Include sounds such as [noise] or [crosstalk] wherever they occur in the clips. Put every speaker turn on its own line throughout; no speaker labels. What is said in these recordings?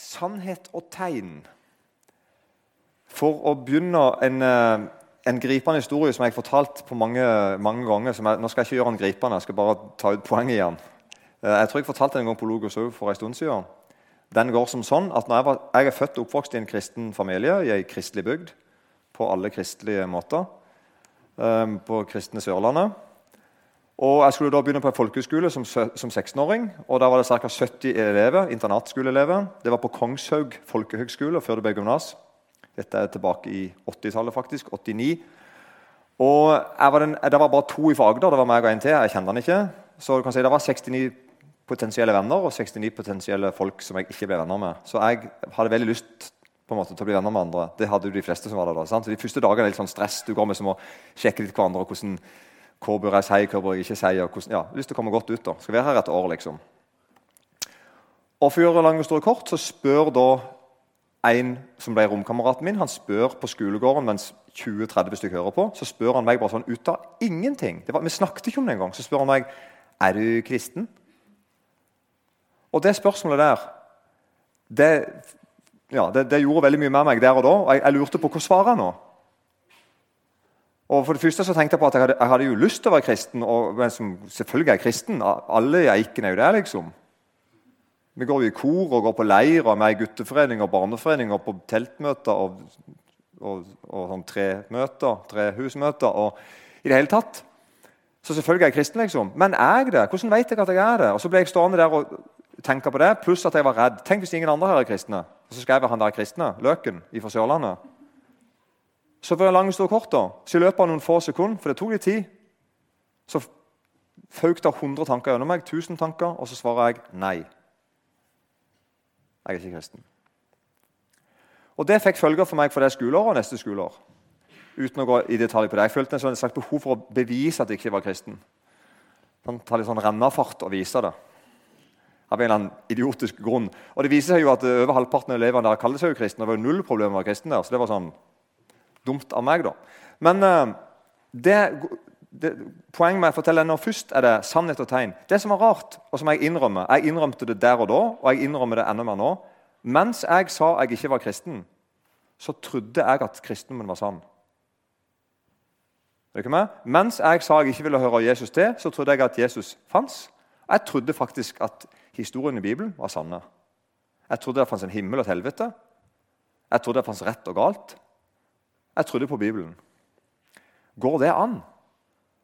sannhet og tegn. For å begynne en, eh, en gripende historie som jeg har fortalt på mange, mange ganger. Jeg, nå skal jeg ikke gjøre den gripende, jeg skal bare ta ut poenget igjen. Eh, jeg tror jeg fortalte den en gang på Logos for en stund siden. Den går som sånn at jeg, var, jeg, er født og oppvokst i en kristen familie i ei kristelig bygd. På alle kristelige måter. Um, på kristne Sørlandet. Og Jeg skulle da begynne på en folkehøyskole som, som 16-åring. og Da var det ca. 70 elever, internatskoleelever. Det var på Kongshaug folkehøgskole før det ble gymnas. Dette er tilbake i 80-tallet, faktisk. 89. Og var den, Det var bare to fra Agder. Det var meg og en til. Jeg kjente han ikke. Så du kan si Det var 69 potensielle venner og 69 potensielle folk som jeg ikke ble venner med. Så jeg hadde veldig lyst på en måte til å bli venner med andre. Det hadde jo de fleste som var der da. Sant? Så De første dagene er litt sånn stress. Du går med som å sjekke litt hverandre. og hvordan hva bør jeg si, hva bør jeg ikke si? og hvordan, ja, Lyst til å komme godt ut. da. Skal være her et år, liksom. Og For å gjøre lang historie kort så spør da en som ble romkameraten min, han spør på skolegården mens 20-30 stykker hører på, så spør han meg bare sånn ut av ingenting. Var, vi snakket ikke om det engang. Så spør han meg er du kristen. Og det spørsmålet der det, ja, det, det gjorde veldig mye med meg der og da. og Jeg, jeg lurte på hva svarer jeg nå. Og for det første så tenkte Jeg på at jeg hadde, jeg hadde jo lyst til å være kristen. og men som Selvfølgelig er jeg kristen. Alle eikene er jo det. liksom. Vi går jo i kor og går på leir og er med i gutteforening og barneforening og på teltmøter og, og, og sånn tremøter, trehusmøter og i det hele tatt. Så selvfølgelig er jeg kristen, liksom. Men er jeg det? Hvordan vet jeg at jeg er det? Og Så ble jeg stående der og tenke på det, pluss at jeg var redd. Tenk hvis ingen andre her er kristne. Og så skal jeg han der kristne, Løken fra Sørlandet. Så for en lang stor kort da, så i løpet av noen få sekunder, for det tok litt tid, så føk det 100 tanker gjennom meg, 1000 tanker, og så svarer jeg nei. Jeg er ikke kristen. Og Det fikk følger for meg for det skoleåret og neste skoleår. Uten å gå i detalj på det. Jeg følte en sånn slags behov for å bevise at jeg ikke var kristen. Sånn, ta litt sånn rennafart og vise det. Av en eller annen idiotisk grunn. Og det viser seg jo at Over halvparten av elevene der kaller seg jo kristne. Det var jo null problem med å være kristen der. så det var sånn, Dumt av meg, da. Men uh, det, det, poenget med å fortelle nå først er det sannhet og tegn. Det som var rart, og som jeg innrømmer Jeg innrømte det der og da, og jeg innrømmer det enda mer nå. Mens jeg sa jeg ikke var kristen, så trodde jeg at kristendommen var sann. Er dere med? Mens jeg sa jeg ikke ville høre Jesus til, så trodde jeg at Jesus fantes. Jeg trodde faktisk at historien i Bibelen var sanne. Jeg trodde det fantes en himmel og et helvete. Jeg trodde det fantes rett og galt. Jeg trodde på Bibelen. Går det an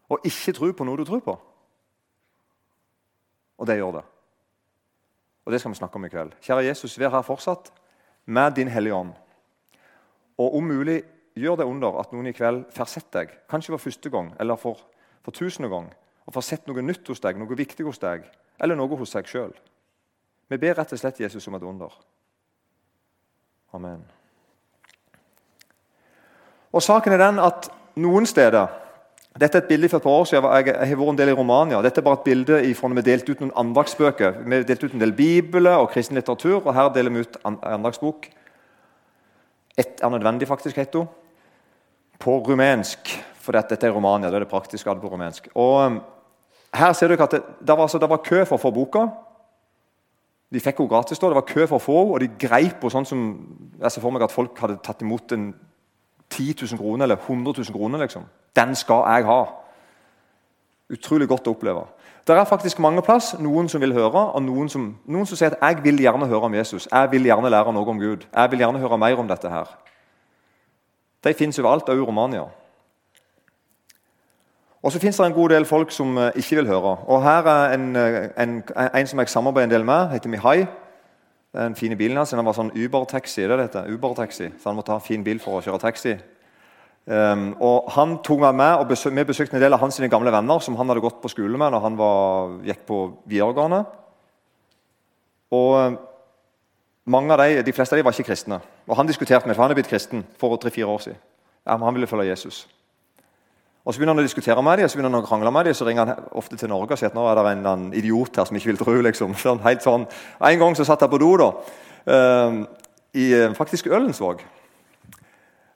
å ikke tro på noe du tror på? Og det gjør det. Og Det skal vi snakke om i kveld. Kjære Jesus, vær her fortsatt med Din Hellige Ånd. Og om mulig, gjør det under at noen i kveld får sett deg, kanskje for første gang eller for, for tusende gang, og får sett noe nytt hos deg, noe viktig hos deg, eller noe hos seg sjøl. Vi ber rett og slett Jesus om et under. Amen. Og saken er den at noen steder dette er et bilde for et par år siden. Jeg, har vært en del i Romania. Dette er bare et bilde fra når vi delte ut noen andaktsbøker. Vi delte ut en del bibler og kristen litteratur, og her deler vi ut andaktsbok. Ett er nødvendig, faktisk, heter hun. På rumensk, for dette er Romania. Det er det praktiske på rumensk. Og um, her ser dere at det, det, var, altså, det, var, kø for å få boka. De fikk henne gratis. da, Det var kø for å få henne, og de greip henne sånn som Jeg ser for meg at folk hadde tatt imot en 10 000 kroner eller 100 000 kroner. liksom. Den skal jeg ha. Utrolig godt å oppleve. Det er faktisk mange plass noen som vil høre, og noen som, noen som sier at 'jeg vil gjerne høre om Jesus'. 'Jeg vil gjerne lære noe om Gud'. 'Jeg vil gjerne høre mer om dette her'. De fins overalt, også i Romania. Og så fins det en god del folk som eh, ikke vil høre. Og Her er en, eh, en, en som jeg samarbeider en del med, heter Mihai. Den fine bilen hans. Den var sånn Uber-taxi. det dette, Uber-taxi, Så han måtte ha en fin bil for å kjøre taxi. Um, og Han tok meg med, og besøk, vi besøkte en del av hans gamle venner som han hadde gått på skole med når han var, gikk på videregående. Og ehm, mange av de, de fleste av dem var ikke kristne. Og Han diskuterte med for han er blitt kristen for tre-fire år siden. Ja, han ville følge Jesus. Og Så begynner han å diskutere med dem, så begynner han å krangle med dem, så ringer han ofte til Norge og sier at nå er det en, en idiot her som ikke vil tro. liksom. [laughs] Sånn, helt sånn. En gang så satt jeg på do da, uh, i eh, faktisk Ølensvåg.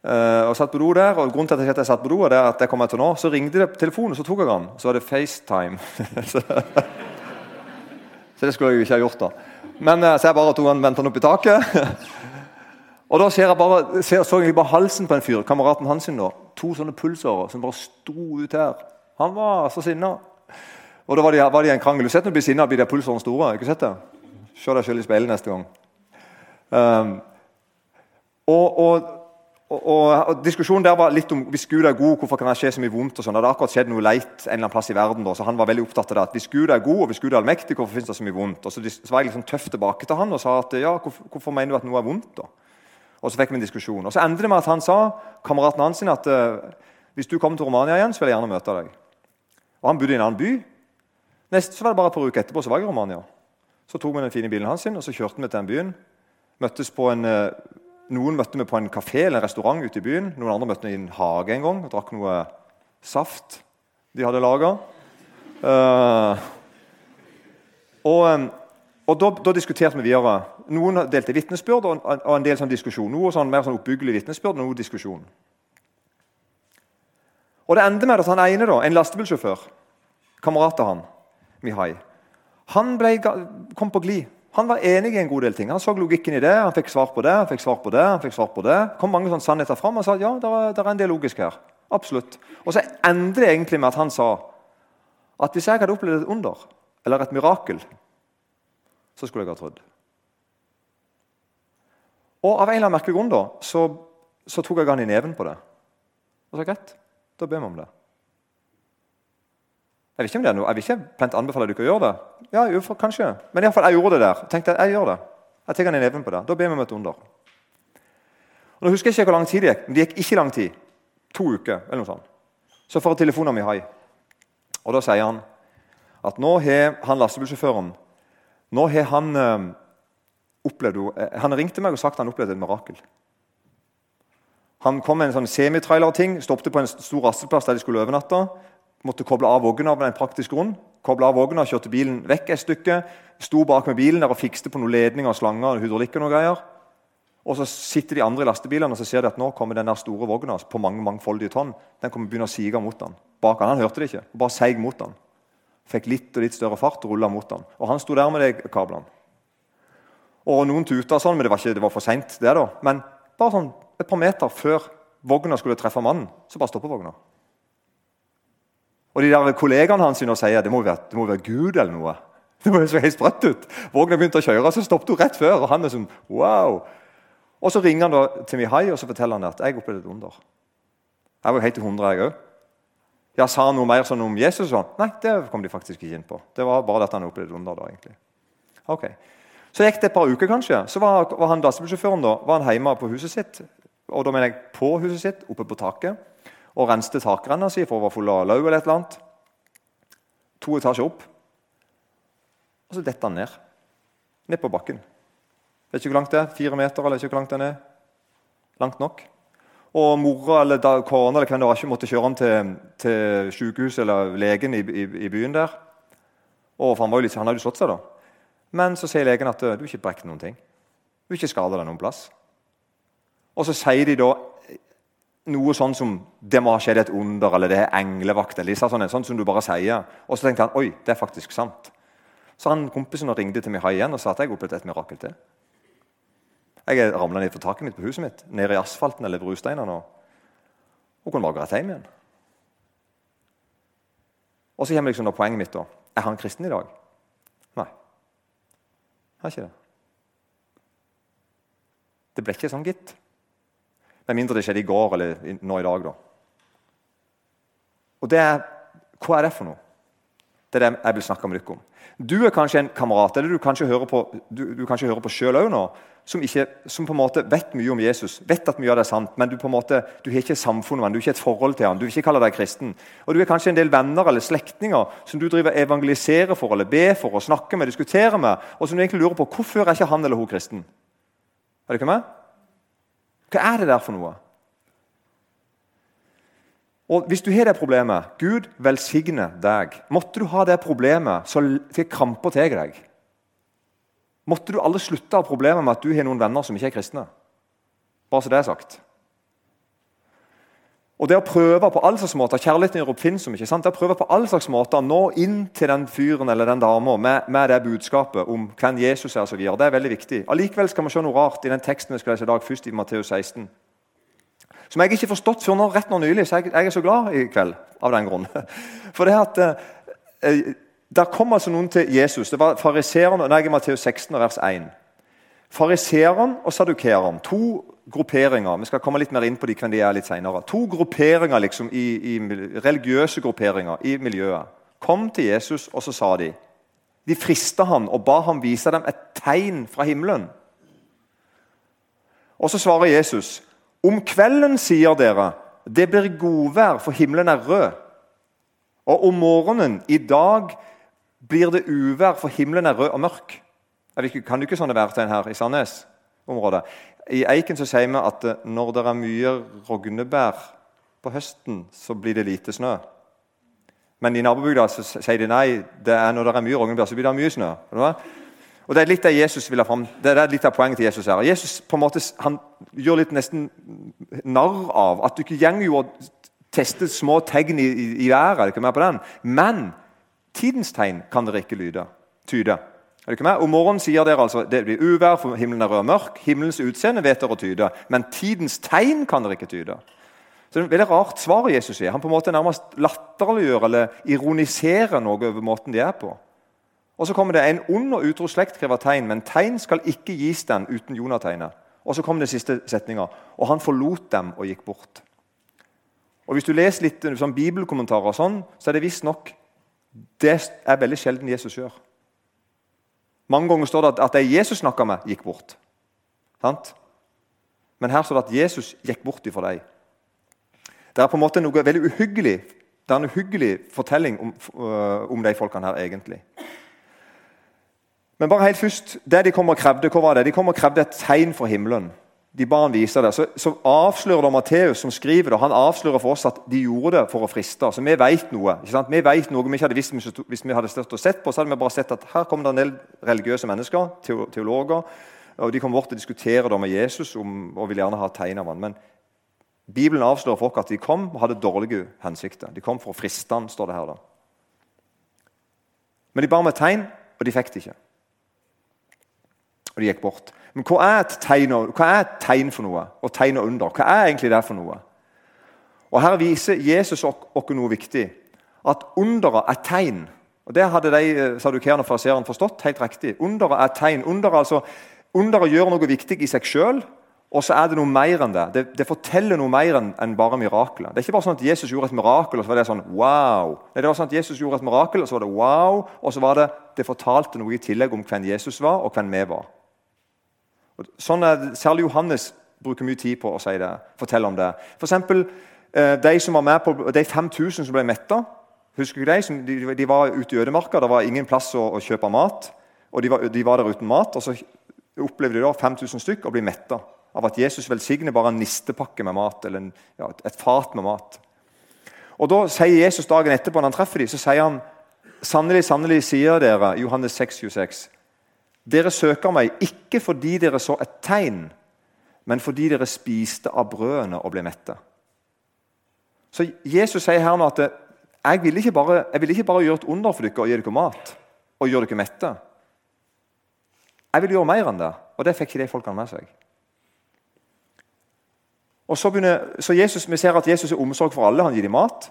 Uh, og satt på do der, og Grunnen til at jeg satt på do, er at jeg kom til nå, så ringte det telefonen, så tok jeg den. Så var det FaceTime. [laughs] så, det skulle jeg jo ikke ha gjort. da. Men uh, så jeg bare tok han vendte opp i taket. [laughs] Og da ser jeg bare, ser, så jeg bare halsen på en fyr, kameraten hans sin da, To sånne pulsårer som bare sto ut her. Han var så sinna. Og da var det, var det en krangel. Du sett når du blir sinna, blir de pulsårene store? Ikke sett det? Se deg sjøl i speilet neste gang. Um, og, og, og, og, Diskusjonen der var litt om hvis Gud er god, hvorfor kan det skje så mye vondt? og sånn. Det hadde akkurat skjedd noe leit en eller annen plass i verden. Da, så han var veldig opptatt av det. at Hvis Gud er god og hvis Gud er allmektig, hvorfor finnes det så mye vondt? Og Så, så var jeg liksom tøff tilbake til han og sa at ja, hvorfor, hvorfor mener du at noe er vondt? da? Og Så fikk vi en diskusjon. Og Så endte det med at han sa kameraten hans at uh, hvis du kommer til Romania igjen, så vil jeg gjerne møte deg. Og Han bodde i en annen by. Neste så var det bare et par uker etterpå så var jeg i Romania. Så tok vi den fine bilen hans sin, og så kjørte vi til den byen. Møttes på en, uh, noen møtte vi på en kafé eller en restaurant ute i byen. Noen andre møtte vi i en hage en gang og drakk noe saft de hadde laga. Uh, eh, og, og da, da, diskuterte vi videre. Noen delte vitnesbyrd og, og, en del sånn diskusjon. Noe sånn, mer sånn oppbyggelig vitnesbyrd og noe diskusjon. Og Det endte med at han ene, da, en lastebilsjåfør, kamerat av han, Mihai, han ble, kom på glid. Han var enig i en god del ting. Han så logikken i det. Han fikk svar på det, han fikk svar på det. han fikk svar på det. kom mange sånne sannheter fram og sa ja, det er, en del logisk her. Absolutt. Og så endte det egentlig med at han sa at hvis jeg hadde opplevd et under eller et mirakel, så skulle jeg ha trodd. Og Av en eller annen merkelig grunn da, så, så tok jeg han i neven på det. Og så greit, da ber vi om det. Jeg vet ikke om det er noe, jeg vil ikke plent anbefale dere å gjøre det. Ja, jo, for, kanskje. Men i alle fall, jeg gjorde det der. tenkte Jeg gjør det. Jeg tar han i neven på det. Da ber vi om et under. Og nå husker jeg ikke hvor lang tid det gikk, men det gikk ikke lang tid. To uker eller noe sånt. Så får jeg telefonen min Hai. Og da sier han at nå har han lastebilsjåføren nå har han eh, opplevd, eh, han ringte meg og sagt at han opplevde et mirakel. Han kom med en sånn semitrailer-ting, stoppet på en stor rasteplass der de skulle overnatte. Måtte koble av vogna av en praktisk grunn. Koble av vogna, kjørte bilen vekk et stykke. Sto bak med bilen der og fikste på noen ledninger, slanger og hydraulikk. Og noe greier. Og så sitter de andre i lastebilene og så ser de at nå kommer den der store vogna på mange mangfoldige tonn. Den kommer begynne å sige mot han. Bak han, han hørte det ikke, bare seig mot han. Fikk litt og litt større fart og rulla mot han. Og han sto der med de kablene. Og noen tuta sånn, men det var, ikke, det var for seint. Men bare sånn et par meter før vogna skulle treffe mannen, så bare stopper vogna. Og de der kollegaene hans sier det må være, det må være Gud eller noe. [laughs] Det må se helt sprøtt ut. Vogna begynte å kjøre, så stoppet hun rett før. Og han er sånn, wow. Og så ringer han da til Mihai og så forteller han at jeg opplevde et under. Jeg var helt til 100, jeg òg. Ja, Sa han noe mer sånn om Jesus? sånn? Nei, det kom de faktisk ikke inn på. Det var bare at han opplevde under. da, egentlig. Ok. Så gikk det et par uker, kanskje. Så var, var han lastebilsjåføren da, var han hjemme på huset sitt. Og da mener jeg på huset sitt, oppe på taket. Og renste takrenna si for å være full av løv eller et eller annet. To etasjer opp. Og så detter han ned. Ned på bakken. Vet ikke hvor langt det er. Fire meter, eller ikke hvor langt den er. Langt nok. Og mora eller kona eller hvem det var ikke måtte kjøre han til, til sykehuset eller legen i, i, i, byen der. Og for Han, var jo litt, han hadde jo slått seg, da. Men så sier legen at du har ikke brekt noen ting. Du har ikke skada deg noen plass. Og så sier de da noe sånn som 'det må ha skjedd et under', eller 'det er englevakt'. eller sånn, sånn som du bare sier. Og så tenkte han 'oi, det er faktisk sant'. Så han kompisen ringte til Mihai igjen og sa at jeg opplevde et mirakel til. Jeg ramla ned fra taket mitt på huset mitt, ned i asfalten eller brusteinene. Og, og kunne bare gått hjem igjen. Og så kommer liksom da poenget mitt. da. Er han kristen i dag? Nei. Han er ikke det. Det ble ikke sånn, gitt. Med mindre det skjedde i går eller nå i dag. da. Og det er, Hva er det for noe? Det er det jeg vil snakke med dere om. Du er kanskje en kamerat eller du kanskje hører på, du, du kanskje hører på selv også nå, som, ikke, som, på en måte vet mye om Jesus, vet at mye av det er sant, men du på en måte, du har ikke samfunnet med han, du har ikke et forhold til ham, du vil ikke kalle deg kristen. Og Du er kanskje en del venner eller slektninger som du driver evangeliserer for eller ber for og snakker med, diskuterer med, og som du egentlig lurer på hvorfor er ikke han eller hun kristen. Er det ikke med? Hva er det der for noe? Og Hvis du har det problemet Gud velsigne deg. Måtte du ha det problemet så til kramper tar deg. Måtte du aldri slutte ha problemet med at du har noen venner som ikke er kristne. Bare så det er sagt. Og det å prøve på all slags måter, Kjærligheten gjør oppfinnsom. ikke sant? Det å prøve på all slags måter å nå inn til den fyren eller den dama med, med, det budskapet om hvem Jesus er, og så videre, det er veldig viktig. Allikevel skal vi se noe rart i den teksten vi skal lese i dag, først i Matteus 16. Som jeg ikke har forstått før nå, rett nå nylig, så jeg, jeg, er så glad i kveld av den grunn. [laughs] For det at eh, eh, Der kom altså noen til Jesus. Det var fariseeren nei, Matteus 16, vers 1. Fariseeren og sadukeeren. To grupperinger. Vi skal komme litt mer inn på de, hvem de er litt senere. To grupperinger liksom, i, i, religiøse grupperinger i miljøet kom til Jesus, og så sa de De frista han og ba ham vise dem et tegn fra himmelen. Og så svarer Jesus om kvelden, sier dere, det blir godvær, for himmelen er rød. Og om morgenen, i dag, blir det uvær, for himmelen er rød og mørk. Kan du ikke sånne værtegn her i Sandnes-området? I Eiken så sier vi at eh, når det er mye rognebær på høsten, så blir det lite snø. Men i nabobygda sier de nei, det er når det er mye rognebær, så blir det mye snø. Og Det er litt av Jesus vil ha fram. Det er litt av poenget til Jesus her. Jesus på en måte, han gjør litt nesten narr av at du ikke går jo og tester små tegn i, i, i været. ikke mer på den. Men tidens tegn kan dere ikke lyde, tyde. Er det ikke med? Om morgenen sier dere altså det blir uvær, for himmelen er rød og mørk. Himmelens utseende vet dere å tyde, men tidens tegn kan dere ikke tyde. Så det er et veldig rart svar Jesus sier. Han på en måte nærmest latterliggjør eller ironiserer noe over måten de er på. Og Så kommer det en ond og utro slekt krever tegn, men tegn skal ikke gis den uten Jonategnet. Og så kommer det siste setninga. Og han forlot dem og gikk bort. Og Hvis du leser litt sånn bibelkommentarer, sånn, så er det visstnok det er veldig sjelden Jesus gjør. Mange ganger står det at de Jesus snakka med, gikk bort. Sant? Men her står det at Jesus gikk bort ifra dem. Det er på en måte noe veldig uhyggelig det er en uhyggelig fortelling om, uh, om de folkene her, egentlig. Men bare helt først, det de kom og krevde, hva var det? De kom og krevde et tegn fra himmelen. De ba han vise det. Så, så avslører det Matteus, som skriver det, han avslører for oss at de gjorde det for å friste. Så vi vet noe. ikke sant? Vi vet noe vi ikke hadde visst Hvis vi hadde stått og sett på, så hadde vi bare sett at her kommer det en del religiøse mennesker, teologer, og de kommer bort og diskuterer med Jesus om, og vil gjerne ha tegn av ham. Men Bibelen avslører folk at de kom og hadde dårlige hensikter. De kom for å friste ham, står det her. da. Men de ba om et tegn, og de fikk det ikke. Og de gikk bort. Men hva er et tegn, hva er et tegn for noe? Og tegn og under? Hva er egentlig det for noe? Og Her viser Jesus oss noe viktig. At underet er tegn. Og Det hadde de eh, sadukerende fariseerne forstått helt riktig. Underet er tegn. Underet, altså, under gjør noe viktig i seg sjøl, og så er det noe mer enn det. Det, det forteller noe mer enn enn bare mirakler. Det er ikke bare sånn at Jesus gjorde et mirakel, og så var det sånn wow. Nei, det var sånn at Jesus gjorde et mirakel, og så var det wow, og så var det det fortalte noe i tillegg om hvem Jesus var, og hvem vi var. Sånn er, Særlig Johannes bruker mye tid på å si det, fortelle om det. For eksempel, eh, de som var med på, de 5000 som ble metta. Husker du de? De, de var ute i ødemarka, det var ingen plass å, å kjøpe mat. og de var, de var, der uten mat. og Så opplevde de da 5000 stykk å bli metta av at Jesus velsigner bare en nistepakke med mat, eller en, ja, et fat med mat. Og Da sier Jesus dagen etterpå når han treffer dem, så sier han Sannelig, sannelig, sier dere, Johannes 6, 26, dere søker meg ikke fordi dere så et tegn, men fordi dere spiste av brødene og ble mette. Så Jesus sier her nå at jeg vil ikke bare, vil ikke bare gjøre et under for dere og gi dere mat og gjøre dere mette. Jeg vil gjøre mer enn det, og det fikk ikke de folkene med seg. Og så, begynner, så Jesus, Vi ser at Jesus er omsorg for alle. Han gir dem mat.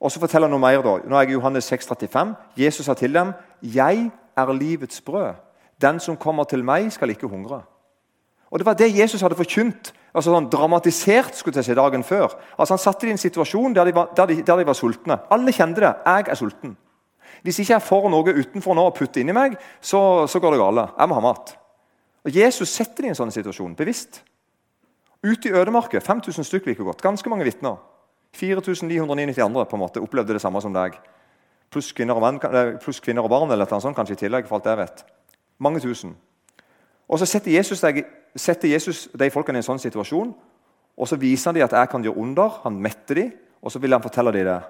Og så forteller han noe mer. da. Nå er jeg i Johannes 6, 35. Jesus sa til dem, 'Jeg er livets brød'. 'Den som kommer til meg, skal ikke hungre'. Og Det var det Jesus hadde forkynt, altså sånn dramatisert skulle jeg si, dagen før. Altså Han satte dem i en situasjon der de, var, der, de, der de, var, sultne. Alle kjente det. 'Jeg er sulten'. Hvis ikke jeg får noe utenfor nå å putte inni meg, så, så går det galt. Jeg må ha mat. Og Jesus setter dem i en sånn situasjon, bevisst. Ute i ødemarket 5000 stykker like godt. Ganske mange vitner. 4999 andre på en måte opplevde det samme som deg. Pluss kvinner og, kvinner og barn eller noe sånt, kanskje i tillegg. for alt jeg vet. Mange tusen. Og Så setter Jesus, deg, setter Jesus de folkene i en sånn situasjon, og så viser han dem at jeg kan gjøre under. Han metter dem, og så vil han fortelle dem det.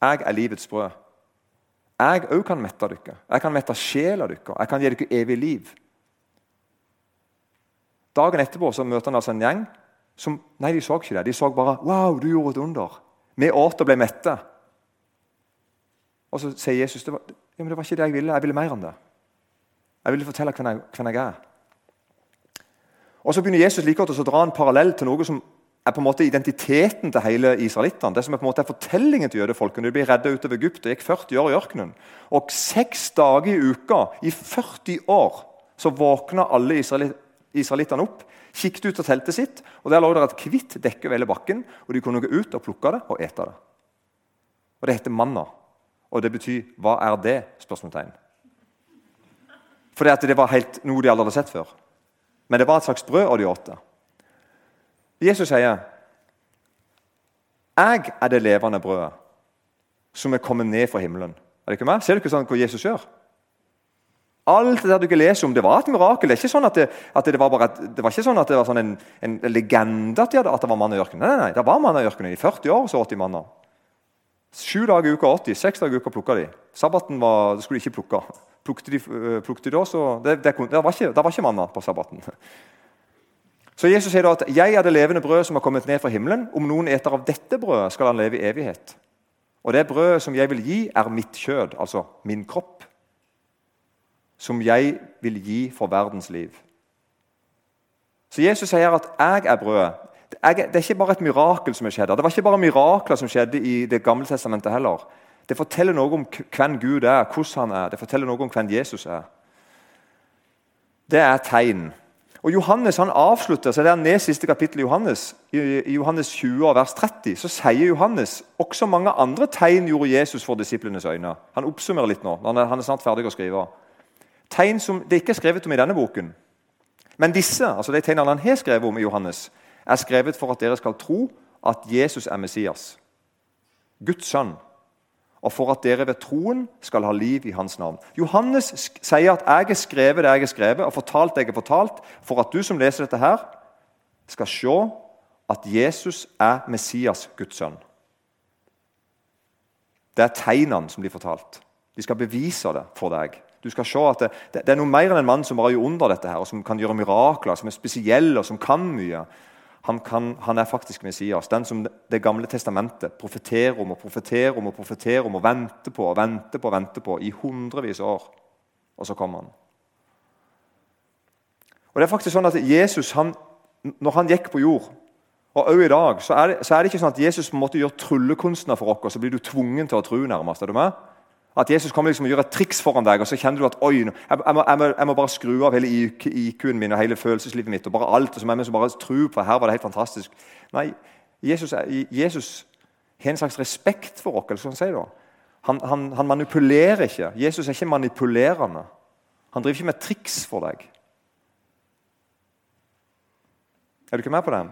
Jeg er livets brød. Jeg òg kan mette dere. Jeg kan mette sjela deres. Jeg kan gi dere evig liv. Dagen etterpå så møter han altså en gjeng som Nei, de så ikke det. De så bare 'Wow, du gjorde et under'. Vi åt og ble mette. Og så sier Jesus det var, ja, men det var ikke det jeg ville. Jeg ville mer enn det. Jeg ville fortelle hvem jeg, hvem jeg er. Og Så begynner Jesus like godt å dra en parallell til noe som er på en måte identiteten til hele israelittene. Det som er på en måte fortellingen til jødefolkene. De ble redda utover Egypt og gikk 40 år i ørkenen. Og seks dager i uka i 40 år så våkna alle israelittene opp, kikket ut av teltet sitt, og der lå det et hvitt dekke over hele bakken. og De kunne gå ut og plukke det og ete det. Og Det heter manna. Og det betyr 'hva er det?' spørsmålstegn. For det var helt noe de aldri hadde sett før. Men det var et slags brød, og de åt det. Jesus sier, 'Jeg er det levende brødet som er kommet ned fra himmelen'. Er det ikke meg? Ser du ikke sånn hva Jesus gjør? Alt det der du ikke leser om, det var et mirakel. Det, er ikke sånn at det, at det, var, et, det var ikke sånn at det var sånn en, en, legende at, hadde, at, det var mann i ørkenen. Nei, nei, nei, det var mann i ørkenen. I 40 år så åt de manner. Sju dager i uka 80, seks dager i uka plukka de. Sabbaten var, det skulle de ikke plukke. Plukte de, øh, plukte de også, det, det, det, var ikke, det var ikke manna på sabbaten. [laughs] Så Jesus sier da at 'jeg er det levende brødet som har kommet ned fra himmelen'. 'Om noen eter av dette brødet, skal han leve i evighet'. Og det brødet som jeg vil gi, er mitt kjød, altså min kropp, som jeg vil gi for verdens liv. Så Jesus sier at 'jeg er brødet'. Det er ikke bare et mirakel som er skjedd. Det var ikke bare mirakler som skjedde i Det gamle testamentet heller. Det forteller noe om hvem Gud er, hvordan han er. Det forteller noe om hvem Jesus er. Det er tegn. Og Johannes han avslutter så det er ned siste kapittel i Johannes, i Johannes 20, vers 30, så sier Johannes også mange andre tegn gjorde Jesus for disiplenes øyne. Han oppsummerer litt nå. Han er, snart ferdig å skrive. Tegn som det ikke er skrevet om i denne boken. Men disse, altså de tegnene han har skrevet om i Johannes, er skrevet for at dere skal tro at Jesus er Messias, Guds sønn, og for at dere ved troen skal ha liv i hans navn. Johannes sier at 'jeg har skrevet det jeg har skrevet', og 'fortalt det jeg har fortalt', for at du som leser dette her, skal se at Jesus er Messias, Guds sønn. Det er tegnene som blir fortalt. De skal bevise det for deg. Du skal se at det, det, er noe mer enn en mann som bare gjør under dette her, og som kan gjøre mirakler, som er spesielle og som kan mye. Han, kan, han, er faktisk Messias. Den som Det gamle testamentet profeterer om og profeterer om og profeterer om og venter på og venter på og venter på i hundrevis av år. Og så kommer han. Og det er faktisk sånn at Jesus, han, Når han gikk på jord, og også i dag, så er, det, så er det ikke sånn at Jesus på en måte tryllekunstner for oss, og så blir du tvungen til å tro. nærmest, er du med? At Jesus kommer liksom og gjør et triks foran deg, og så kjenner du at oi, jeg, jeg, må, jeg, må, jeg må, bare skru av hele IQ-en min og hele følelseslivet mitt. og bare alt, og så må jeg bare tro på her var det helt fantastisk. Nei, Jesus, Jesus har en slags respekt for oss. sånn. Han, han, han, manipulerer ikke. Jesus er ikke manipulerende. Han driver ikke med triks for deg. Er du ikke med på den?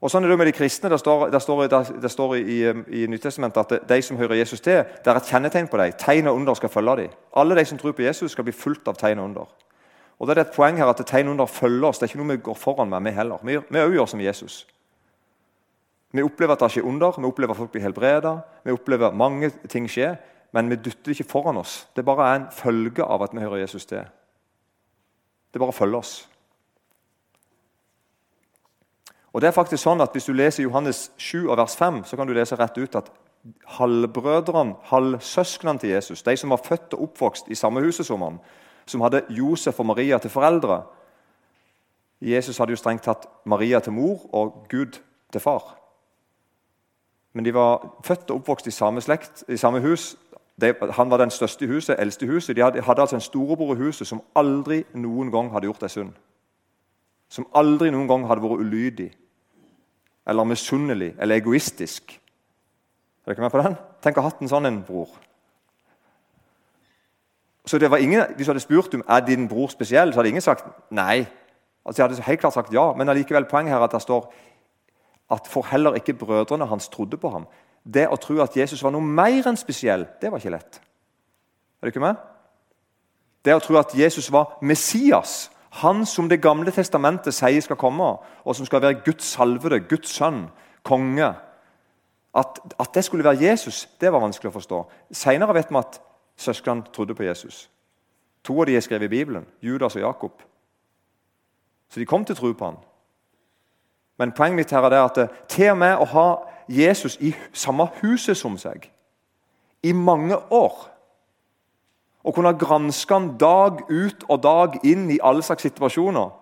Og sånn er Det med de kristne. Det står, det står, det står i, i Nytestamentet at de som hører Jesus til, det er et kjennetegn på dem. Tegn og under skal følge dem. Alle de som tror på Jesus, skal bli fulgt av tegn og under. Og det er et poeng her at tegn og under følger oss. Det er ikke noe vi går foran med, vi heller. Vi, også gjør som Jesus. Vi opplever at det skjer under, vi opplever at folk blir helbreda, vi opplever at mange ting skjer, men vi dytter det ikke foran oss. Det bare er en følge av at vi hører Jesus til. Det bare følger oss. Og det er faktisk sånn at Hvis du leser Johannes 7 og vers 5, så kan du lese rett ut at halvbrødrene, halvsøsknene til Jesus, de som var født og oppvokst i samme huset som han, som hadde Josef og Maria til foreldre Jesus hadde jo strengt tatt Maria til mor og Gud til far. Men de var født og oppvokst i samme slekt, i samme hus. De, han var den største i huset, eldste i huset. De hadde, hadde altså en storebror i huset som aldri noen gang hadde gjort ei synd. Som aldri noen gang hadde vært ulydig eller misunnelig eller egoistisk. Er dere med på den? Tenk å ha hatt en sånn en bror. Så det var ingen, Hvis du hadde spurt om er din bror spesiell, så hadde ingen sagt nei. Altså, jeg hadde helt klart sagt ja, Men allikevel poenget her at det står at for heller ikke brødrene hans trodde på ham. Det å tro at Jesus var noe mer enn spesiell, det var ikke lett. Er du ikke med? Det å tro at Jesus var Messias, han som Det gamle testamentet sier skal komme, og som skal være Guds salvede, Guds sønn, konge. At, at, det skulle være Jesus, det var vanskelig å forstå. Senere vet vi at søsknene trodde på Jesus. To av de er skrevet i Bibelen, Judas og Jakob. Så de kom til å tro på han. Men poenget mitt her er at til og med å ha Jesus i samme huset som seg i mange år Å kunne granske han dag ut og dag inn i alle slags situasjoner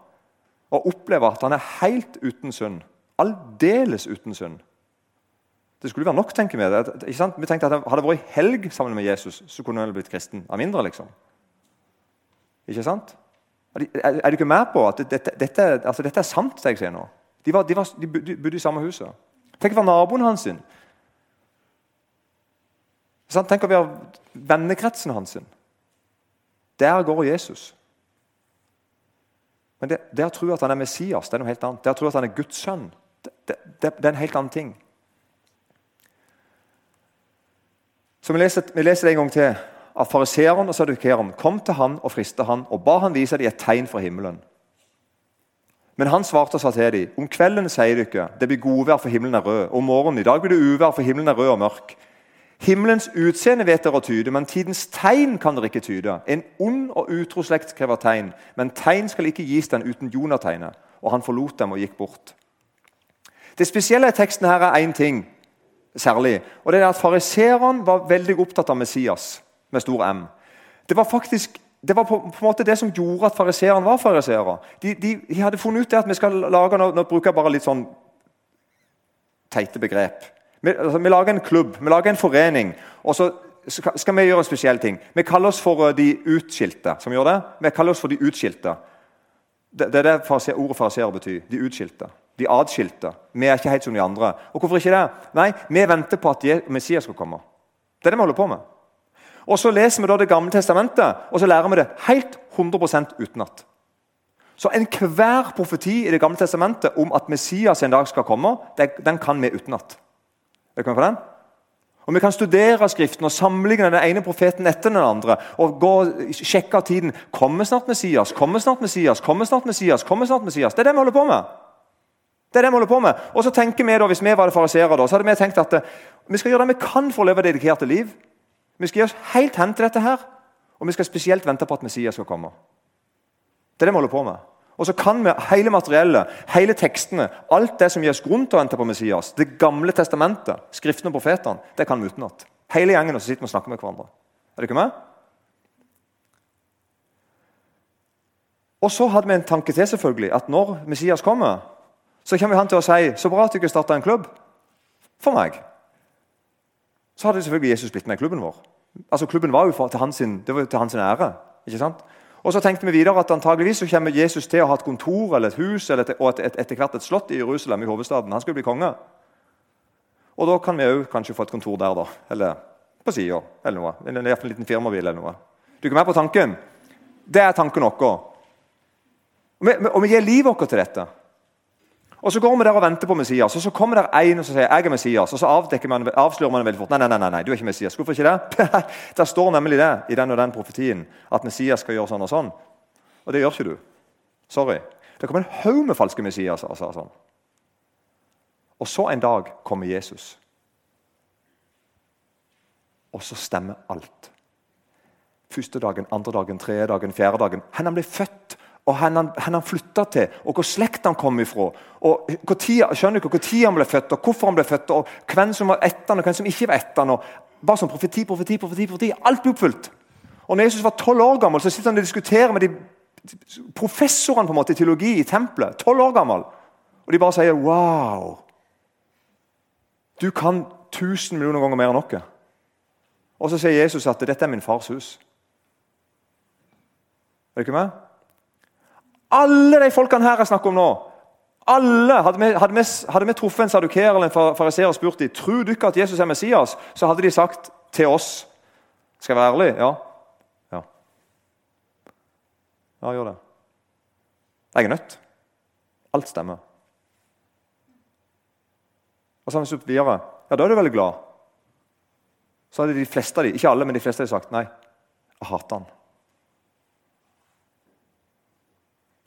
og oppleve at han er helt uten synd. Aldeles uten synd. Det skulle være nok, tenker vi. Vi tenkte at Hadde det vært helg sammen med Jesus, så kunne han blitt kristen. Av mindre, liksom. Ikke sant? Er, du ikke med på at dette, dette, altså, dette er sant, det jeg sier nå? De, var, de, var, de bodde i samme huset. Tenk å være naboen hans. sin. Tenk å være vennekretsen hans. sin. Der går Jesus. Men det, å tro at han er Messias, det er noe helt annet. Det å tro at han er Guds sønn, det, det, det er en helt annen ting. Så vi leser, vi leser det en gang til. At fariseeren og sadukeren kom til han og frista han og ba han vise dem et tegn fra himmelen. Men han svarte og sa til dem, om kvelden sier dere, det blir godvær for himmelen er rød. Om morgenen i dag blir det uvær for himmelen er rød og mørk. Himmelens utseende vet dere å tyde, men tidens tegn kan dere ikke tyde. En ond og utro slekt krever tegn, men tegn skal ikke gis den uten Jonategnet. Og han forlot dem og gikk bort. Det spesielle i teksten her er én ting særlig. og det er at Fariseerne var veldig opptatt av Messias med stor M. Det var faktisk det var på, på en måte det som gjorde at fariseerne var fariseere. De, de, de, hadde funnet ut det at vi skal lage nå, nå bruker jeg bare litt sånn teite begrep. Vi, altså, vi, lager en klubb, vi lager en forening, og så skal vi gjøre en spesiell ting. Vi kaller oss for eh, de utskilte. som gjør det. Vi kaller oss for de utskilte. Det, det er det ordet fariseer betyr. De utskilte. De adskilte. Vi er ikke helt som de andre. Og hvorfor ikke det? Nei, Vi venter på at Messias skal komme. Det er det vi holder på med. Og Så leser vi da Det gamle testamentet, og så lærer vi det helt 100% utenat. Så enhver profeti i Det gamle testamentet om at Messias en dag skal komme, den kan vi utenat. Den? Og Vi kan studere Skriften og sammenligne den ene profeten etter den andre. og gå og sjekke tiden. Kommer snart Messias? Kommer snart Messias? Kommer snart Messias? Kommer snart Messias? Det er det vi holder på med. Det er det vi holder på med. Og så tenker vi da, Hvis vi var det fariseere, så hadde vi tenkt at vi skal gjøre det vi kan for å leve dedikerte liv. Vi skal gi oss helt hen til dette her, og vi skal spesielt vente på at Messias skal komme. Det er det vi holder på med. Og så kan vi hele materiellet, hele tekstene, alt det som gir oss grunn til å vente på Messias, Det gamle testamentet, skriftene og profetene, det kan vi utenat. Hele gjengen og så sitter vi og snakker med hverandre. Er ikke med? Og så hadde vi en tanke til, selvfølgelig, at når Messias kommer, så kommer han til å si så bra at du ikke starta en klubb for meg så hadde selvfølgelig Jesus blitt med i klubben vår. Altså Klubben var jo til, hans, det var til hans ære. ikke sant? Og så tenkte vi videre at antageligvis så kommer Jesus til å ha et kontor eller et hus eller et, og et, et, etter hvert et slott i Jerusalem, i hovedstaden. Han skulle bli konge. Og da kan vi òg kanskje få et kontor der, da. Eller på sida, eller noe. Eller en liten firmabil eller noe. Du er med på tanken? Det er tanken vår. Og og vi gir livet vårt til dette. Og Så går vi der og venter på Messias, og så kommer der en og så sier jeg er Messias. og Så man, avslører man veldig fort nei, nei, nei, nei, du er ikke Messias. Hvorfor ikke det? [laughs] Der står nemlig det i den og den profetien at Messias skal gjøre sånn og sånn. Og det gjør ikke du. Sorry. Det kommer en haug med falske Messias. Altså, sånn. Og så en dag kommer Jesus. Og så stemmer alt. Første dagen, andre dagen, tredje dagen, fjerde dagen. Han ble født og hvor han, han flytta til, og hvor slekt han kom ifra. og hvor tid, skjønner hvor tid han ble født, og hvorfor han ble født, og hvem som var etter han, og hvem som ikke var etter han. Bare sånn profeti, profeti, profeti, profeti. Alt ble oppfylt. Og når Jesus var tolv år gammel, så sitter han og diskuterer med de professorene på en måte i teologi i tempelet. 12 år gammel. Og de bare sier 'wow'. Du kan tusen millioner ganger mer enn oss. Og så sier Jesus at 'dette er min fars hus'. Er du ikke med? Alle de folkene her jeg snakker om nå alle, Hadde vi, truffet en saduker eller en fariseer og spurt dem tror du ikke at Jesus er Messias, så hadde de sagt til oss Skal jeg være ærlig? Ja. Ja, ja gjør det. Jeg er nødt. Alt stemmer. Og så har vi spurt videre. Ja, da er du veldig glad. Så hadde de fleste av dem, ikke alle, men de fleste hadde sagt nei. Jeg hater han.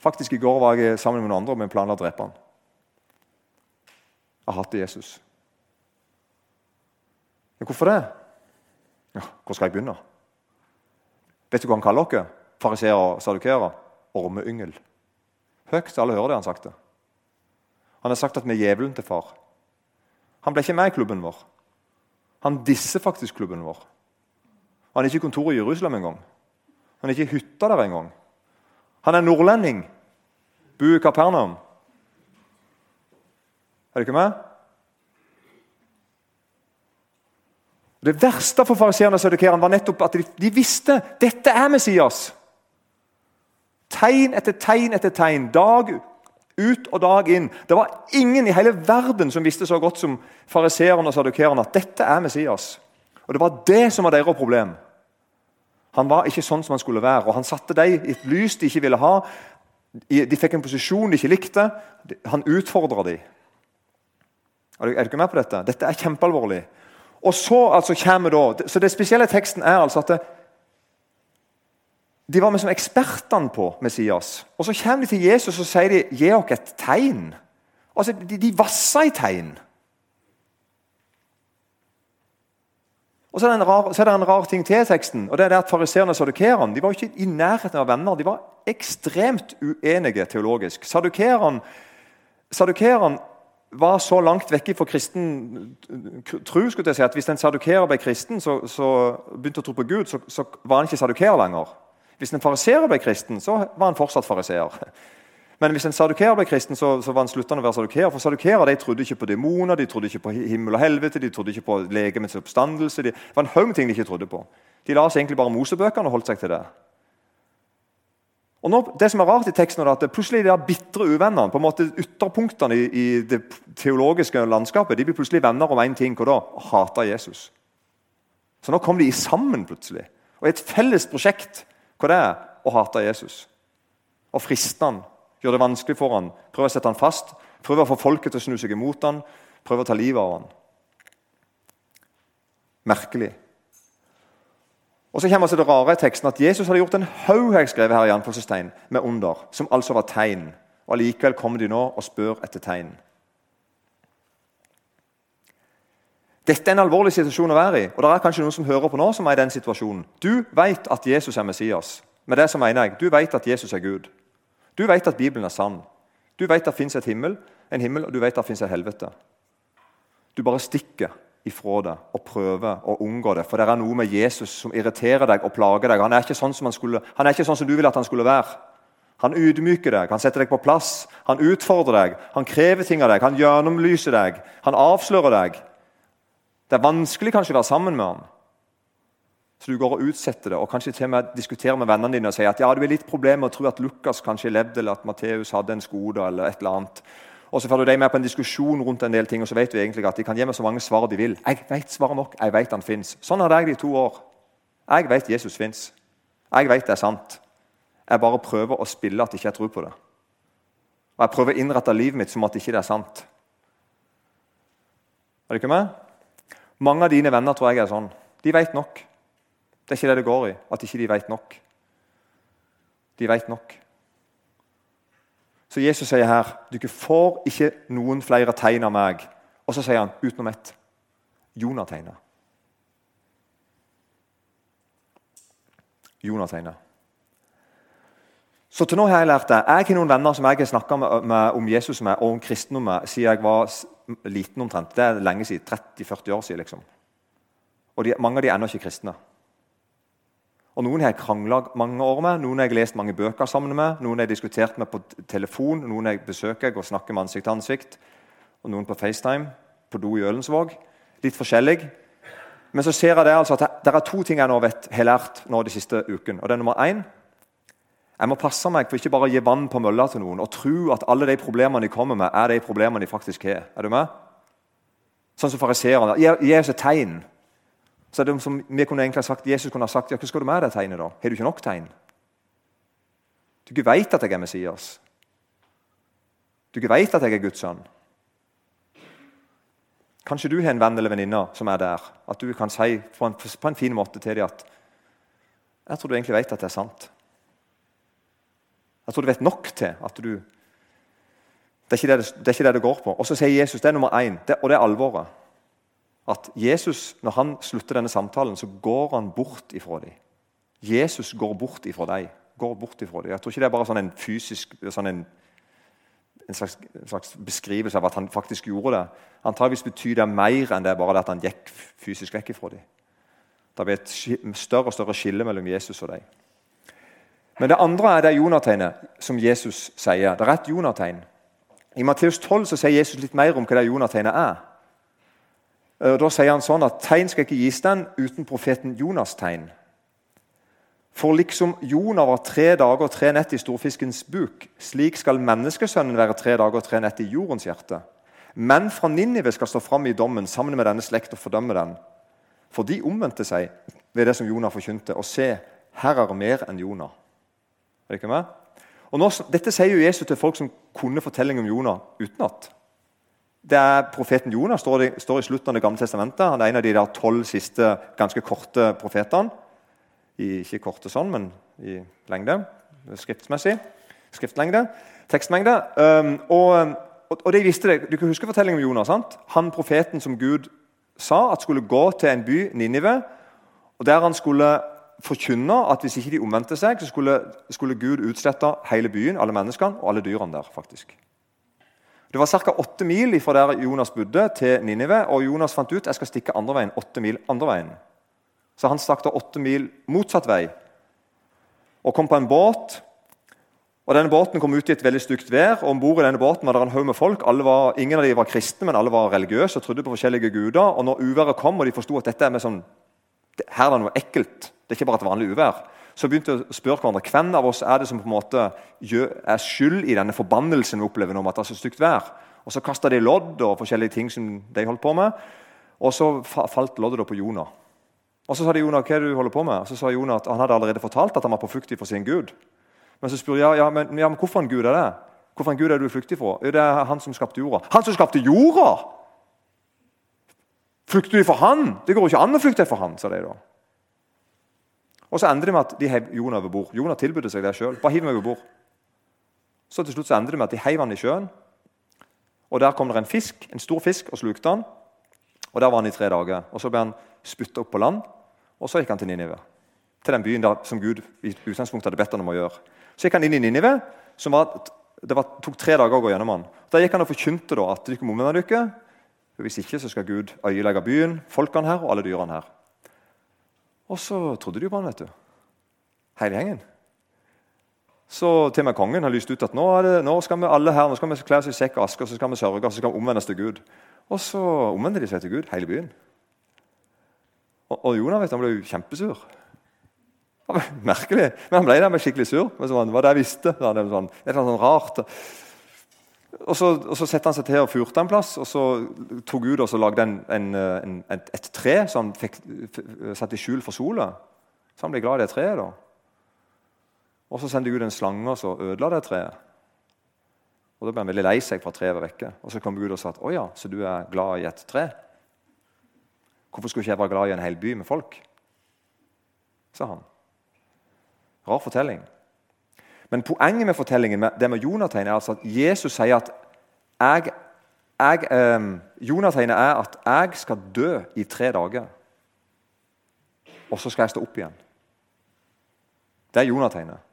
Faktisk I går var jeg sammen med noen andre men planla å drepe ham. Jeg hater Jesus. Ja, hvorfor det? Ja, Hvor skal jeg begynne? Vet du hva han kaller dere? Fariseere og sadukeere? Ormeyngel. Høyt, alle hører det han sagt. Han har sagt at vi er djevelen til far. Han ble ikke med i klubben vår. Han disser faktisk klubben vår. Han er ikke i kontoret i Jerusalem engang. Han er ikke i hytta der engang. Han er nordlending. Bor i Kapernaum. Er du ikke med? Det verste for fariseerne og sadukerene var nettopp at de, de visste dette er Messias. Tegn etter tegn etter tegn, dag ut og dag inn. Det var ingen i hele verden som visste så godt som fariseerne og sadukerene at dette er Messias. Og Det var det som var deres problem. Han var ikke sånn som han skulle være. og Han satte dem i et lys de ikke ville ha. De fikk en posisjon de ikke likte. Han utfordra dem. Er du ikke med på dette? Dette er kjempealvorlig. Og så altså kommer da, så Det spesielle teksten er altså at det, de var med som ekspertene på Messias. Og Så kommer de til Jesus og sier de, 'Gi oss et tegn'. Altså, De, de vassa i tegn. Og så er, rar, så er, det en rar ting til i teksten. og det er det at Fariseerne og sadukerene var ikke i nærheten av venner. De var ekstremt uenige teologisk. Sadukerene var så langt vekk fra kristen tro skulle si, at hvis en sadukerer ble kristen, så, så begynte å tro på Gud, så, så var han ikke sadukerer lenger. Hvis en fariseer ble kristen, så var han fortsatt fariseer. Men hvis en sadukeer ble kristen, så, så var han sluttende å være sadukeer. For sadukeere de trodde ikke på demoner, de trodde ikke på himmel og helvete, de trodde ikke på legemets oppstandelse. det var en haug ting de ikke trodde på. De la seg egentlig bare Mosebøkene og holdt seg til det. Og nå, det som er rart i teksten er at plutselig de bitre uvennene, på en måte ytterpunktene i, i, det teologiske landskapet, de blir plutselig venner om én ting. Hva da? hater Jesus. Så nå kom de sammen plutselig. Og i et felles prosjekt hva det er å hate Jesus. Og friste han, gjøre det vanskelig for han, prøver å sette han fast, prøver å få folket til å snu seg imot han, prøver å ta livet av han. Merkelig. Og så kommer altså det rare i teksten at Jesus hadde gjort en haug jeg skrevet her i anfallstegn, med under, som altså var tegn. Og Allikevel kommer de nå og spør etter tegn. Dette er en alvorlig situasjon å være i. og det er kanskje noen som hører på nå som er i den situasjonen. Du vet at Jesus er Messias. Med det så mener jeg, Du vet at Jesus er Gud. Du vet at Bibelen er sann. Du vet det fins en himmel, og du vet det fins et helvete. Du bare stikker ifra det og prøver å unngå det. For det er noe med Jesus som irriterer deg og plager deg. Han er ikke sånn som, skulle, han er ikke sånn som du vil at han skulle være. Han ydmyker deg, han setter deg på plass, han utfordrer deg, han krever ting av deg, han gjennomlyser deg, han avslører deg. Det er vanskelig kanskje å være sammen med ham. Så du går og utsetter det, og kanskje til og med diskuterer med vennene dine og sier at ja, det er litt problem med å tro at Lukas kanskje levde, eller at Matteus hadde en skode, eller et eller annet. Og så får du deg med på en diskusjon rundt en del ting, og så vet du egentlig at de kan gi meg så mange svar de vil. Jeg vet svaret nok. Jeg vet han fins. Sånn hadde jeg det i to år. Jeg vet Jesus fins. Jeg vet det er sant. Jeg bare prøver å spille at jeg ikke tror på det. Og jeg prøver å innrette livet mitt som at ikke det er sant. Er du ikke med? Mange av dine venner tror jeg er sånn. De vet nok. Det er ikke det det går i, at ikke de vet nok. De vet nok. Så Jesus sier her du får ikke noen flere tegn av meg. Og så sier han utenom ett. Jonah tegner. Så til nå har jeg lært det. Jeg har noen venner som jeg har snakka om Jesus med, og om kristendom med siden jeg var liten omtrent. Det er lenge siden. 30-40 år siden. liksom. Og de, Mange av de er ennå ikke kristne. Og Noen har jeg krangla mange år med, noen har jeg lest mange bøker sammen med, noen har jeg diskutert med på telefon, noen jeg besøker og snakker med ansikt til ansikt, og noen på FaceTime på do i Ølensvåg. Litt forskjellig. Men så ser jeg det altså at det er to ting jeg nå vet, har lært nå de siste uken. Og det er nummer én jeg må passe meg for ikke bare å gi vann på mølla til noen og tro at alle de problemene de kommer med, er de problemene de faktisk har. Er du med? Sånn som fariseerne. Gi, gi oss et tegn. Så er det som vi kunne egentlig sagt, Jesus kunne ha sagt ja, hva skal du med det tegnet. da? Har du ikke nok tegn? Du ikke vet at jeg er Messias. Du ikke vet at jeg er Guds sønn. Kanskje du har en venn eller venninne som er der. At du kan si på en, på en fin måte til dem at jeg tror du egentlig vet at det er sant. Jeg tror du vet nok til at du Det er ikke det det, er ikke det, det går på. Og så sier Jesus det er nummer én, det, og det er alvoret. At Jesus, når han slutter denne samtalen, så går han bort ifra dem. Jesus går bort ifra deg. Går bort ifra dem. Jeg tror ikke det er bare sånn en fysisk sånn en en slags, en slags, beskrivelse av at han faktisk gjorde det. Antageligvis betyr det mer enn det bare at han gikk fysisk vekk ifra dem. Det blir et større og større skille mellom Jesus og dem. Men det andre er det Jonategnet som Jesus sier. Det er et Jonategn. I Matteus 12 så sier Jesus litt mer om hva det Jonategnet er. Eh, da sier han sånn at tegn skal ikke gis den uten profeten Jonas' tegn. For liksom Jonah var tre dager og tre nett i storfiskens buk, slik skal menneskesønnen være tre dager og tre nett i jordens hjerte. Men fra Ninive skal stå fram i dommen sammen med denne slekt og fordømme den. For de omvendte seg ved det som Jonah forkynte, og se, her er mer enn Jonah. Er det ikke med? Og nå, dette sier jo Jesus til folk som kunne fortellingen om Jonah utenat. Det er Profeten Jonas står, i slutten av Det gamle testamentet. Han er en av de der tolv siste ganske korte profetene. Ikke korte sånn, men i lengde. Skriftmessig. Skriftlengde. Tekstmengde. Um, og, og de visste det. Du kan huske fortellingen om Jonas. sant? Han profeten som Gud sa at skulle gå til en by, Ninive, og der han skulle forkynne at hvis ikke de omvendte seg, så skulle, skulle Gud utslette hele byen, alle menneskene og alle dyrene der. faktisk. Det var ca. åtte mil fra der Jonas bodde, til Ninive. Og Jonas fant ut jeg skal stikke andre veien, åtte mil andre veien. Så han stakk da åtte mil motsatt vei og kom på en båt. Og denne Båten kom ut i et veldig stygt vær. og Om bord i denne båten var det en haug med folk. Var, ingen av dem var kristne, men alle var religiøse og trodde på forskjellige guder. Og når uværet kom, og de forsto at dette er med sånn, her er det noe ekkelt, det er ikke bare et vanlig uvær, så begynte de å spørre hverandre hvem av oss er det som på en måte er skyld i denne forbannelsen vi opplever nå med at det er så stygt vær. Og Så kasta de lodd og forskjellige ting som de holdt på med. Og så falt loddet på Jonah. Og Så sa de Jonah, hva er det du holder på med? Og Så sa Jonah at han hadde allerede fortalt at han var på flukt for sin Gud. Men så spurte jeg ja, men, ja, men hvorfor en Gud er det? Hvorfor en Gud er du flyktig fra? Det er han som skapte jorda. Han som skapte jorda! Flykter de for han? Det går jo ikke an å flykte for han, sa de da. Og så ender det med at de heiv Jonah over bord. Jonah tilbød seg det sjøl. Bare hiv meg over bord. Så til slutt så ender det med at de heiv han i sjøen. Og Der kom det en fisk, en stor fisk og slukte han. Og Der var han i tre dager. Og Så ble han spytta opp på land, og så gikk han til Ninive. Til den byen der, som Gud i utgangspunktet hadde bedt han om å gjøre. Så gikk han inn i Ninive. som var, Det var, tok tre dager å gå gjennom han. Der gikk han og forkynte da, at dere må omvende dere. Hvis ikke så skal Gud øyelegge byen, folkene her og alle dyrene her. Og så trodde de på han, vet du. Hele gjengen. Så til og med kongen har lyst ut at nå, det, nå skal vi alle her, nå skal vi kle oss i sekk og aske og så skal vi sørge og så skal vi omvendes til Gud. Og så omvendte de seg til Gud, hele byen. Og, og Jonah vet, han ble jo kjempesur. Merkelig, men han ble der med skikkelig sur. Men så var det jeg visste. Det var sånn, et eller annet sånn rart. Og så, og så sette han seg til og furte en plass, og så tok Gud og lagde en, en, en, et, et, tre som han fikk satt i skjul for sola. Så han ble glad i det treet. da. Og Så sendte Gud en slange og så ødela det treet. Og Da ble han veldig lei seg for at treet var vekke. Og Så kom Gud og sa at å ja, så du er glad i et tre? Hvorfor skulle ikke jeg være glad i en hel by med folk? sa han. Rar fortelling. Men poenget med fortellingen det med Jonategn er altså at Jesus sier at jeg, jeg, eh, Jonategnet er at jeg skal dø i tre dager. Og så skal jeg stå opp igjen. Det er Jonategnet.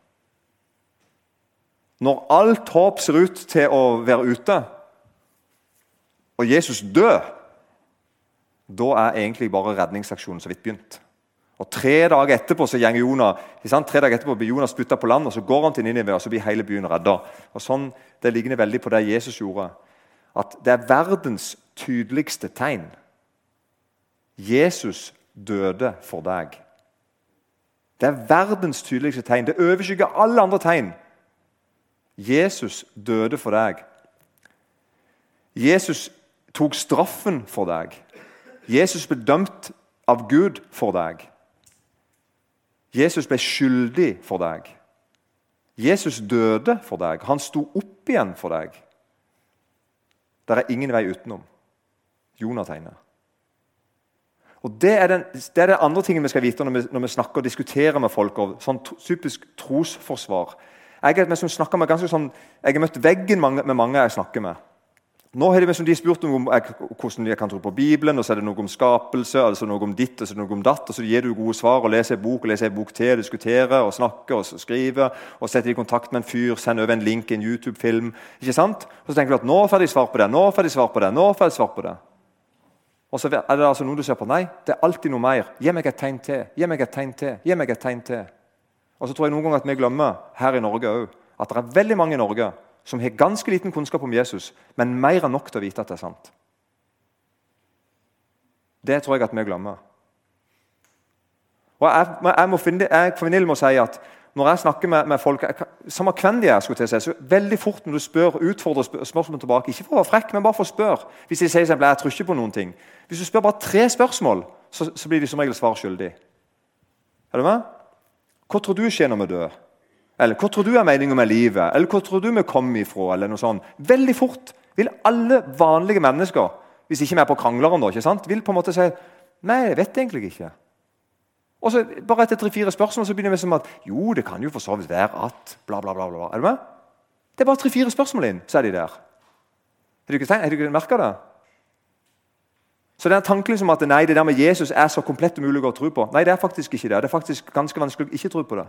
Når alt håp ser ut til å være ute, og Jesus dør, da er egentlig bare redningsaksjonen så vidt begynt. Og Tre dager etterpå så går Jonah, tre dager etterpå blir Jonas spytta på land, og så går han til Ninive, og så blir hele byen redda. Og sånn, Det ligner veldig på det Jesus gjorde. At det er verdens tydeligste tegn. Jesus døde for deg. Det er verdens tydeligste tegn. Det overskygger alle andre tegn. Jesus døde for deg. Jesus tok straffen for deg. Jesus ble dømt av Gud for deg. Jesus ble skyldig for deg. Jesus døde for deg. Han sto opp igjen for deg. Det er ingen vei utenom. Jonategnet. Og det er, den, det er den andre tingen vi skal vite når vi, når vi snakker og diskuterer med folk. Og sånn typisk trosforsvar. Jeg, er, som med, ganske sånn, jeg har møtt veggen med mange jeg snakker med. Nå har de, spurt om hvordan jeg kan tro på Bibelen, og så er det noe om skapelse, altså noe om ditt og så noe om datt. og Så gir du gode svar og leser en bok og leser en bok til, diskuterer og snakker og skriver. og Setter i kontakt med en fyr, sender over en link i en YouTube-film. ikke sant? Og Så tenker du at nå får de svar på det, nå får de svar på det. nå får de svar på det. Og så er det altså noe du ser på. Nei, det er alltid noe mer. Gi meg et tegn til. Gi meg et tegn til. Gi meg et tegn til. Og så tror jeg noen ganger at vi glemmer her i Norge òg at det er veldig mange i Norge som har ganske liten kunnskap om Jesus, men mer enn nok til å vite at det er sant. Det tror jeg at vi glemmer. Og Jeg, jeg må jeg må si at når jeg snakker med, med folk Samme hvem de er, skulle jeg si, så veldig fort når du spør, utfordrer spør, spørsmål tilbake Ikke for å være frekk, men bare for å spørre. Hvis de sier eksempel, jeg tror ikke på noen ting. Hvis du spør bare tre spørsmål, så, så blir de som regel svar skyldig. Er du med? Hva tror du skjer når vi dør? Eller hva tror du er meningen med livet? Eller hvor tror du vi kommer ifra? Eller noe sånt. Veldig fort vil alle vanlige mennesker, hvis ikke vi er på krangleren, da, ikke sant? vil på en måte si Nei, jeg vet egentlig ikke. Og så Bare etter tre-fire spørsmål så begynner vi som at jo, det kan jo for så vidt være at bla, bla, bla. bla. Er du med? Det er bare tre-fire spørsmål inn, så er de der. Har du ikke, tenkt, ikke merka det? Så den tanken som at nei, det der med Jesus er så komplett umulig å tro på Nei, det er faktisk ikke det. Det er faktisk ganske vanskelig å ikke tro på det.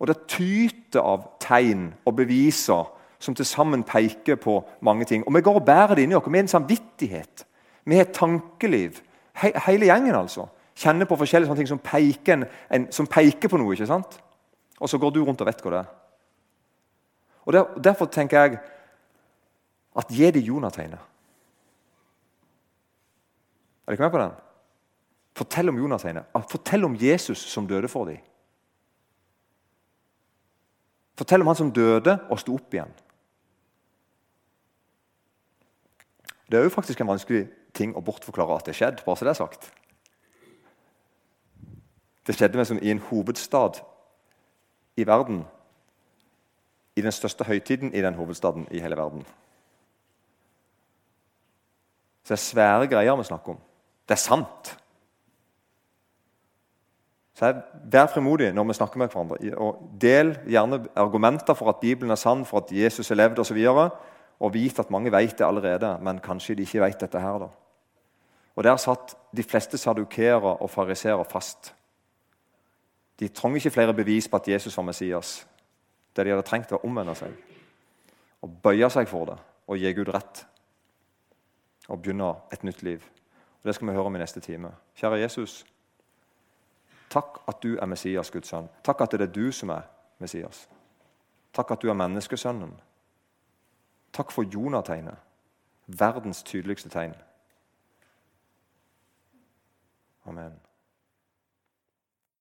Og det tyter av tegn og beviser som til sammen peker på mange ting. Og vi går og bærer det inni oss. Vi har en samvittighet. Vi har et tankeliv. He hele gjengen, altså. Kjenner på forskjellige sånne ting som peker, en, som peker, på noe. ikke sant? Og så går du rundt og vet hva det er. Og der, Derfor tenker jeg at gi dem Jonategnet. Er dere med på den? Fortell om Jonategnet. Fortell om Jesus som døde for dem. Fortell om han som døde og sto opp igjen. Det er jo faktisk en vanskelig ting å bortforklare at det skjedde. bare så det er sagt. Det skjedde liksom i en hovedstad i verden. I den største høytiden i den hovedstaden i hele verden. Så det er svære greier vi snakker om. Det er sant. Så Vær frimodig når vi snakker med hverandre. og Del gjerne argumenter for at Bibelen er sann, for at Jesus har levd osv. Og, og vit at mange vet det allerede, men kanskje de ikke vet dette her. da. Og Der satt de fleste sadukeere og fariseere fast. De trengte ikke flere bevis på at Jesus var Messias. Det de hadde trengt, var å omvende seg og bøye seg for det og gi Gud rett. Og begynne et nytt liv. Og Det skal vi høre om i neste time. Kjære Jesus. Takk at du er Messias, Guds sønn. Takk at det er du som er Messias. Takk at du er menneskesønnen. Takk for Jonategnet, verdens tydeligste tegn. Amen.